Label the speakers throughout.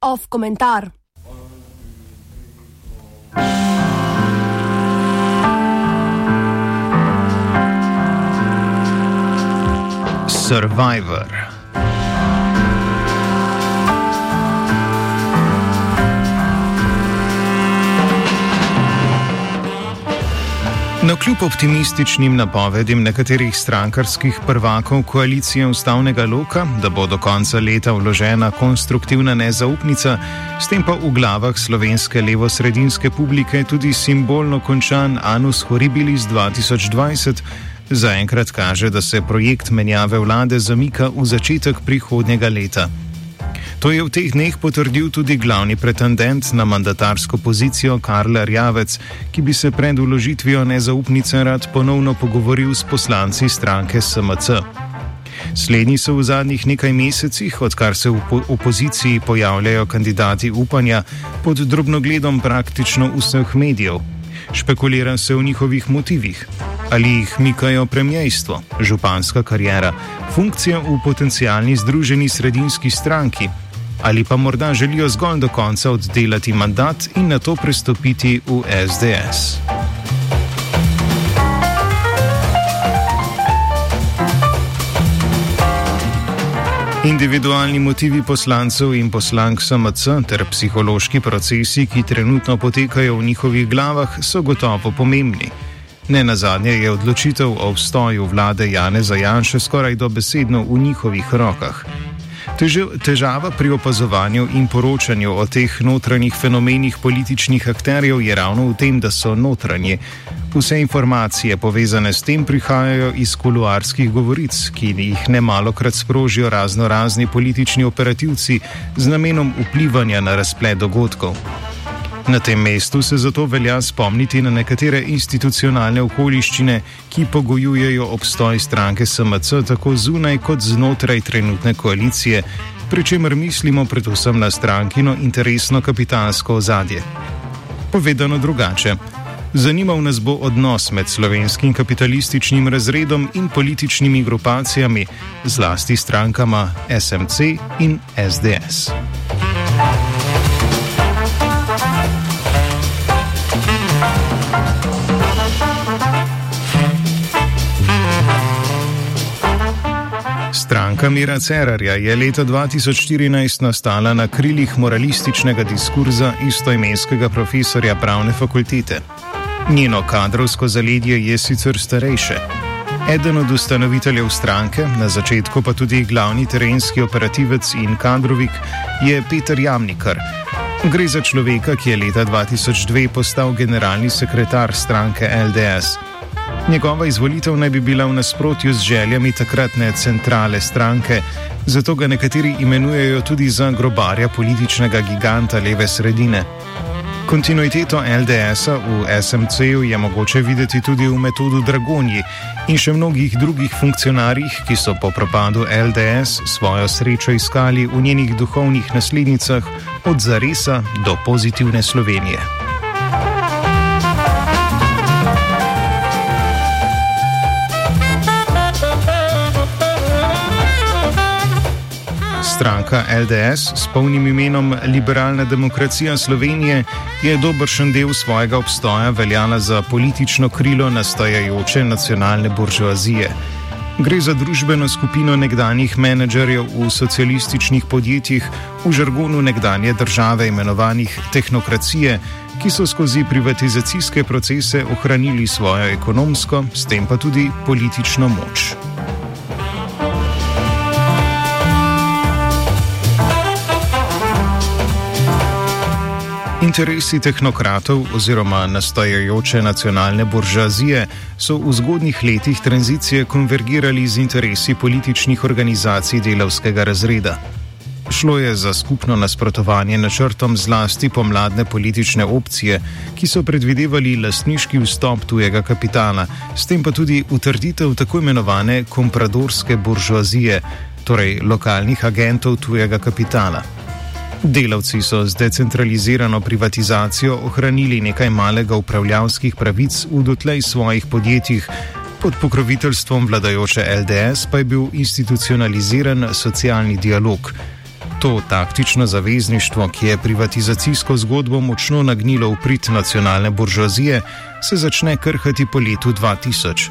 Speaker 1: Off komentar.
Speaker 2: Survivor. No, kljub optimističnim napovedim nekaterih strankarskih prvakov koalicije ustavnega loka, da bo do konca leta vložena konstruktivna nezaupnica, s tem pa v glavah slovenske levo-sredinske publike tudi simbolno končan Anus Horribilis 2020, zaenkrat kaže, da se projekt menjave vlade zamika v začetek prihodnjega leta. To je v teh dneh potrdil tudi glavni pretendent na mandatarsko pozicijo Karl Rjavec, ki bi se pred uložitvijo nezaupnice rad ponovno pogovoril s poslanci stranke SMC. Slednji so v zadnjih nekaj mesecih, odkar se v opoziciji pojavljajo kandidati upanja, pod drobnogledom praktično vseh medijev. Špekulira se o njihovih motivih. Ali jih mikajo premijejstvo, županska karijera, funkcija v potencijalni združeni sredinski stranki, ali pa morda želijo zgolj do konca oddelati mandat in na to prestopiti v SDS. Individualni motivi poslancev in poslank SMC ter psihološki procesi, ki trenutno potekajo v njihovih glavah, so gotovo pomembni. Ne na zadnje je odločitev o obstoju vlade Jane Zajanše skoraj dobesedno v njihovih rokah. Težava pri opazovanju in poročanju o teh notranjih fenomenih političnih akterjev je ravno v tem, da so notranji. Vse informacije povezane s tem prihajajo iz kuluarskih govoric, ki jih ne malo krat sprožijo razno razni politični operativci z namenom vplivanja na razplet dogodkov. Na tem mestu se zato velja spomniti na nekatere institucionalne okoliščine, ki pogojujejo obstoj stranke SMC tako zunaj kot znotraj trenutne koalicije, pri čemer mislimo predvsem na strankino interesno kapitalsko ozadje. Povedano drugače. Zanimal nas bo odnos med slovenskim kapitalističnim razredom in političnimi grupacijami, zlasti strankama SMC in SDS. Stranka Mira Cerarja je leta 2014 nastala na krilih moralističnega diskurza istoimenskega profesorja pravne fakultete. Njeno kadrovsko zaledje je sicer starejše. Eden od ustanoviteljev stranke, na začetku pa tudi glavni terenski operativec in kadrovik, je Peter Jamnikar. Gre za človeka, ki je leta 2002 postal generalni sekretar stranke LDS. Njegova izvolitev naj bi bila v nasprotju z željami takratne centrale stranke, zato ga nekateri imenujejo tudi za grobarja političnega giganta leve sredine. Kontinuiteto LDS-a v SMC-ju je mogoče videti tudi v metodu Dragonji in še mnogih drugih funkcionarjih, ki so po propadu LDS svojo srečo iskali v njenih duhovnih naslednicah od Zaresa do pozitivne Slovenije. Stranka LDS s polnim imenom Liberalna demokracija Slovenije je dobršen del svojega obstoja veljala za politično krilo nastajajoče nacionalne buržoazije. Gre za družbeno skupino nekdanjih menedžerjev v socialističnih podjetjih, v žargonu nekdanje države imenovanih tehnokracije, ki so skozi privatizacijske procese ohranili svojo ekonomsko, s tem pa tudi politično moč. Interesi tehnokratov oziroma nastajajoče nacionalne buržoazije so v zgodnjih letih tranzicije konvergirali z interesi političnih organizacij delavskega razreda. Šlo je za skupno nasprotovanje načrtom zlasti pomladne politične opcije, ki so predvidevali lastniški vstop tujega kapitala, s tem pa tudi utrditev tako imenovane kompradorske buržoazije, torej lokalnih agentov tujega kapitala. Delavci so z decentralizirano privatizacijo ohranili nekaj malega upravljavskih pravic v dotlej svojih podjetjih, pod pokroviteljstvom vladajoče LDS pa je bil institucionaliziran socialni dialog. To taktično zavezništvo, ki je privatizacijsko zgodbo močno nagnilo v prid nacionalne buržoazije, se začne krhati po letu 2000.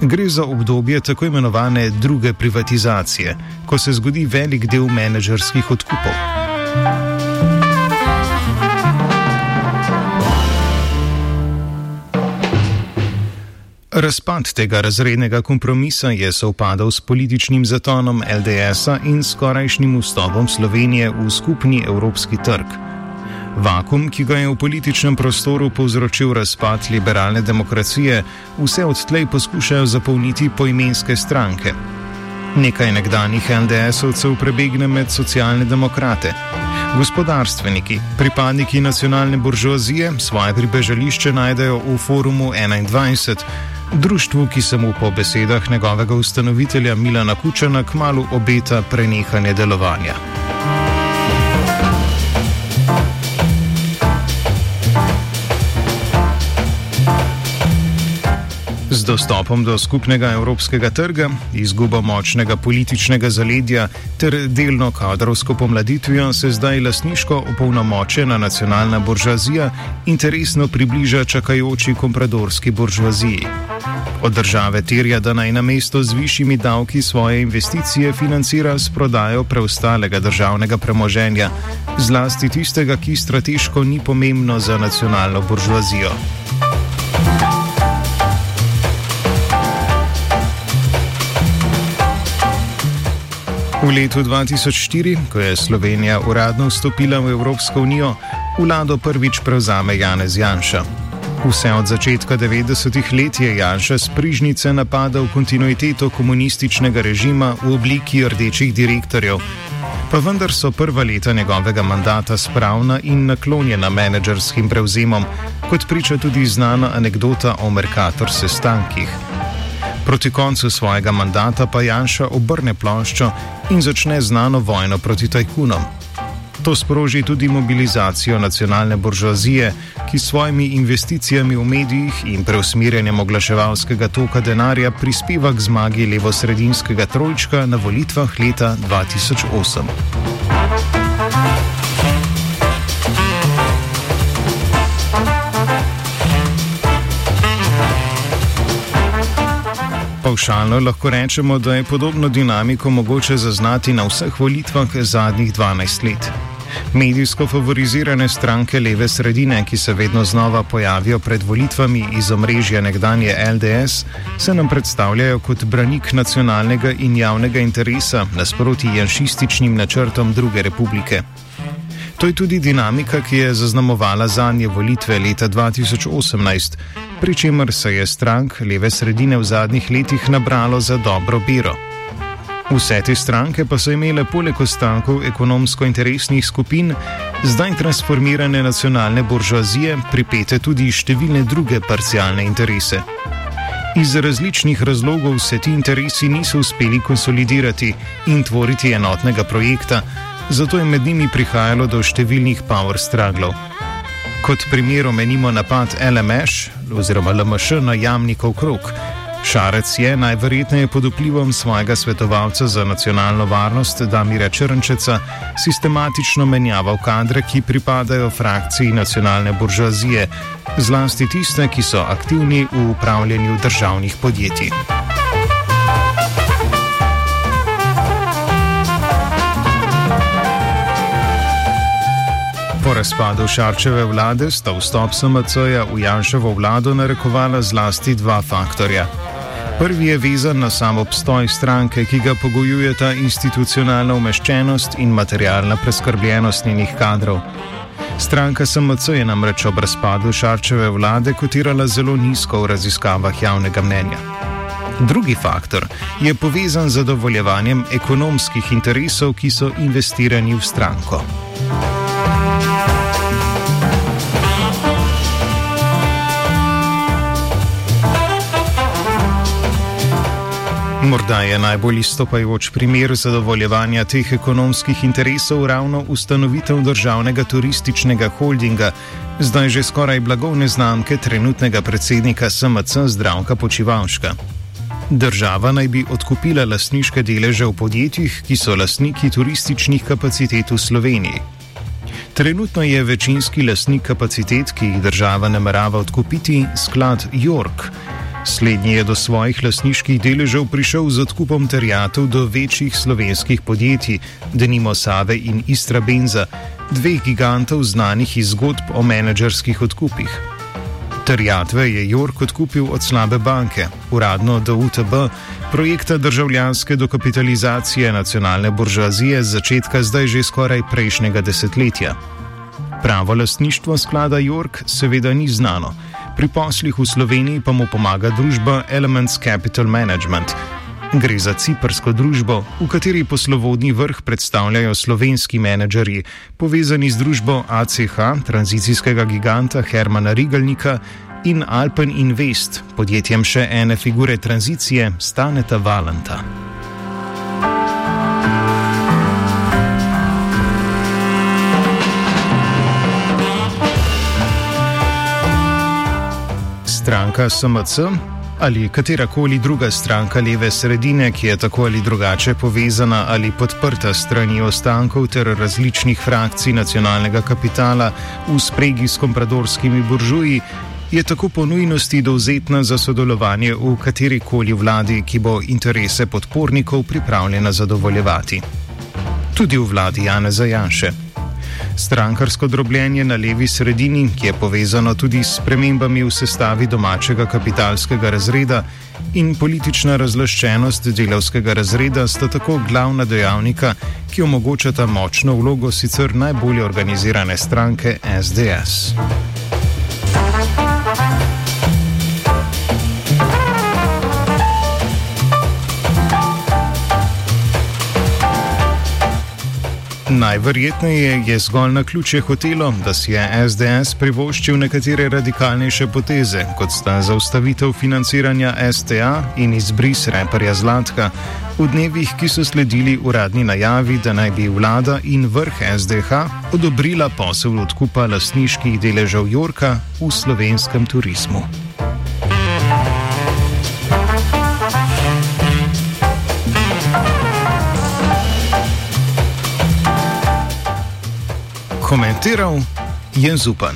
Speaker 2: Gre za obdobje tako imenovane druge privatizacije, ko se zgodi velik del menedžerskih odkupov. Razpad tega razrednega kompromisa je sovpadal s političnim zatonom LDS-a in skorajšnjim vstopom Slovenije v skupni evropski trg. Vakum, ki ga je v političnem prostoru povzročil razpad liberalne demokracije, vse odtlej poskušajo zapolniti poimenske stranke. Nekaj nekdanjih LDS-ovcev prebegne med socialne demokrate. Gospodarstveniki, pripadniki nacionalne buržoazije, svoje pribežališče najdejo v forumu 21 društvu, ki se mu po besedah njegovega ustanovitelja Milana Kučana kmalo obeta prenehanje delovanja. Z dostopom do skupnega evropskega trga, izgubo močnega političnega zaledja ter delno kadrovsko pomladitvijo se zdaj lasniško opolnomočena nacionalna buržoazija interesno približa čakajoči kompradorski buržoaziji. Od države terja, da naj na mesto z višjimi davki svoje investicije financira s prodajo preostalega državnega premoženja, zlasti tistega, ki strateško ni pomembno za nacionalno buržoazijo. V letu 2004, ko je Slovenija uradno vstopila v Evropsko unijo, vlado prvič prevzame Janez Janša. Vse od začetka 90-ih let je Janša z prižnice napadal kontinuiteto komunističnega režima v obliki rdečih direktorjev. Pa vendar so prva leta njegovega mandata spravna in naklonjena menedžerskim prevzemom, kot priča tudi znana anekdota o Merkator sestankih. Proti koncu svojega mandata pa Janša obrne ploščo in začne znano vojno proti tajkunom. To sproži tudi mobilizacijo nacionalne buržoazije, ki s svojimi investicijami v medijih in preusmirjanjem oglaševalskega toka denarja prispeva k zmagi levo-sredinskega trojčka na volitvah leta 2008. Pavšalno lahko rečemo, da je podobno dinamiko mogoče zaznati na vseh volitvah zadnjih 12 let. Medijsko favorizirane stranke leve sredine, ki se vedno znova pojavijo pred volitvami iz omrežja nekdanje LDS, se nam predstavljajo kot branik nacionalnega in javnega interesa nasproti janšističnim načrtom druge republike. To je tudi dinamika, ki je zaznamovala zadnje volitve leta 2018, pri čemer se je strank leve sredine v zadnjih letih nabralo za dobro biro. Vse te stranke pa so imele poleg ostankov ekonomsko-interesnih skupin, zdaj transformirane nacionalne buržoazije, pripete tudi številne druge parcialne interese. Iz različnih razlogov se ti interesi niso uspeli konsolidirati in tvoriti enotnega projekta, zato je med njimi prihajalo do številnih power strugglov. Kot primer omenimo napad LMŠ oziroma LMŠ na jamnikov krok. Šarec je najverjetneje pod vplivom svojega svetovalca za nacionalno varnost Damira Črnčeca sistematično menjaval kadre, ki pripadajo frakciji nacionalne buržoazije, zlasti tiste, ki so aktivni v upravljanju državnih podjetij. Razpadu Šarčeve vlade sta vstop SMC-ja v Janševo vlado narekovala zlasti dva faktorja. Prvi je vezan na sam obstoj stranke, ki ga pogojujeta institucionalna umeščenost in materialna preskrbljenost njenih kadrov. Stranka SMC je namreč ob razpadu Šarčeve vlade kotirala zelo nizko v raziskavah javnega mnenja. Drugi faktor je povezan z zadovoljevanjem ekonomskih interesov, ki so investirani v stranko. Morda je najbolj izstopajoč primer zadovoljevanja teh ekonomskih interesov ravno ustanovitev državnega turističnega holdinga, zdaj že skoraj blagovne znamke trenutnega predsednika SMC Zdravka Počivalška. Država naj bi odkupila lasniške deleže v podjetjih, ki so lasniki turističnih kapacitet v Sloveniji. Trenutno je večinski lasnik kapacitet, ki jih država namerava odkupiti, sklad York. Slednji je do svojih lasniških deležev prišel z odkupom terjatov do večjih slovenskih podjetij, denimo Save in Istra Benza, dveh gigantov znanih iz zgodb o menedžerskih odkupih. Terjatve je Jork odkupil od slabe banke, uradno do UTB, projekta državljanske dokapitalizacije nacionalne buržoazije z začetka zdaj že skoraj prejšnjega desetletja. Pravo lastništvo sklada Jork seveda ni znano. Pri poslih v Sloveniji pa mu pomaga družba Elements Capital Management. Gre za ciprsko družbo, v kateri poslovodni vrh predstavljajo slovenski menedžerji, povezani z družbo ACH, tranzicijskega giganta Hermana Rigalnika in Alpen Invest, podjetjem še ene figure tranzicije Staneta Valenta. Stranka SMC ali katerakoli druga stranka leve sredine, ki je tako ali drugače povezana ali podprta strani ostankov ter različnih frakcij nacionalnega kapitala v spregi s kompradorskimi buržuji, je tako po nujnosti dovzetna za sodelovanje v katerikoli vladi, ki bo interese podpornikov pripravljena zadovoljevati. Tudi v vladi Jana Zajanše. Strankarsko drobljenje na levi sredini, ki je povezano tudi s premembami v sestavi domačega kapitalskega razreda, in politična razlaščenost delavskega razreda sta tako glavna dejavnika, ki omogočata močno vlogo sicer najbolje organizirane stranke SDS. Najverjetneje je zgolj na ključe hotelo, da si je SDS privoščil nekatere radikalnejše poteze, kot sta zaustavitev financiranja STA in izbris reperja Zlatka, v dnevih, ki so sledili uradni najavi, da naj bi vlada in vrh SDH odobrila posel odkupa lastniških deležev Jorka v slovenskem turizmu. Komentiral Jens Zupan.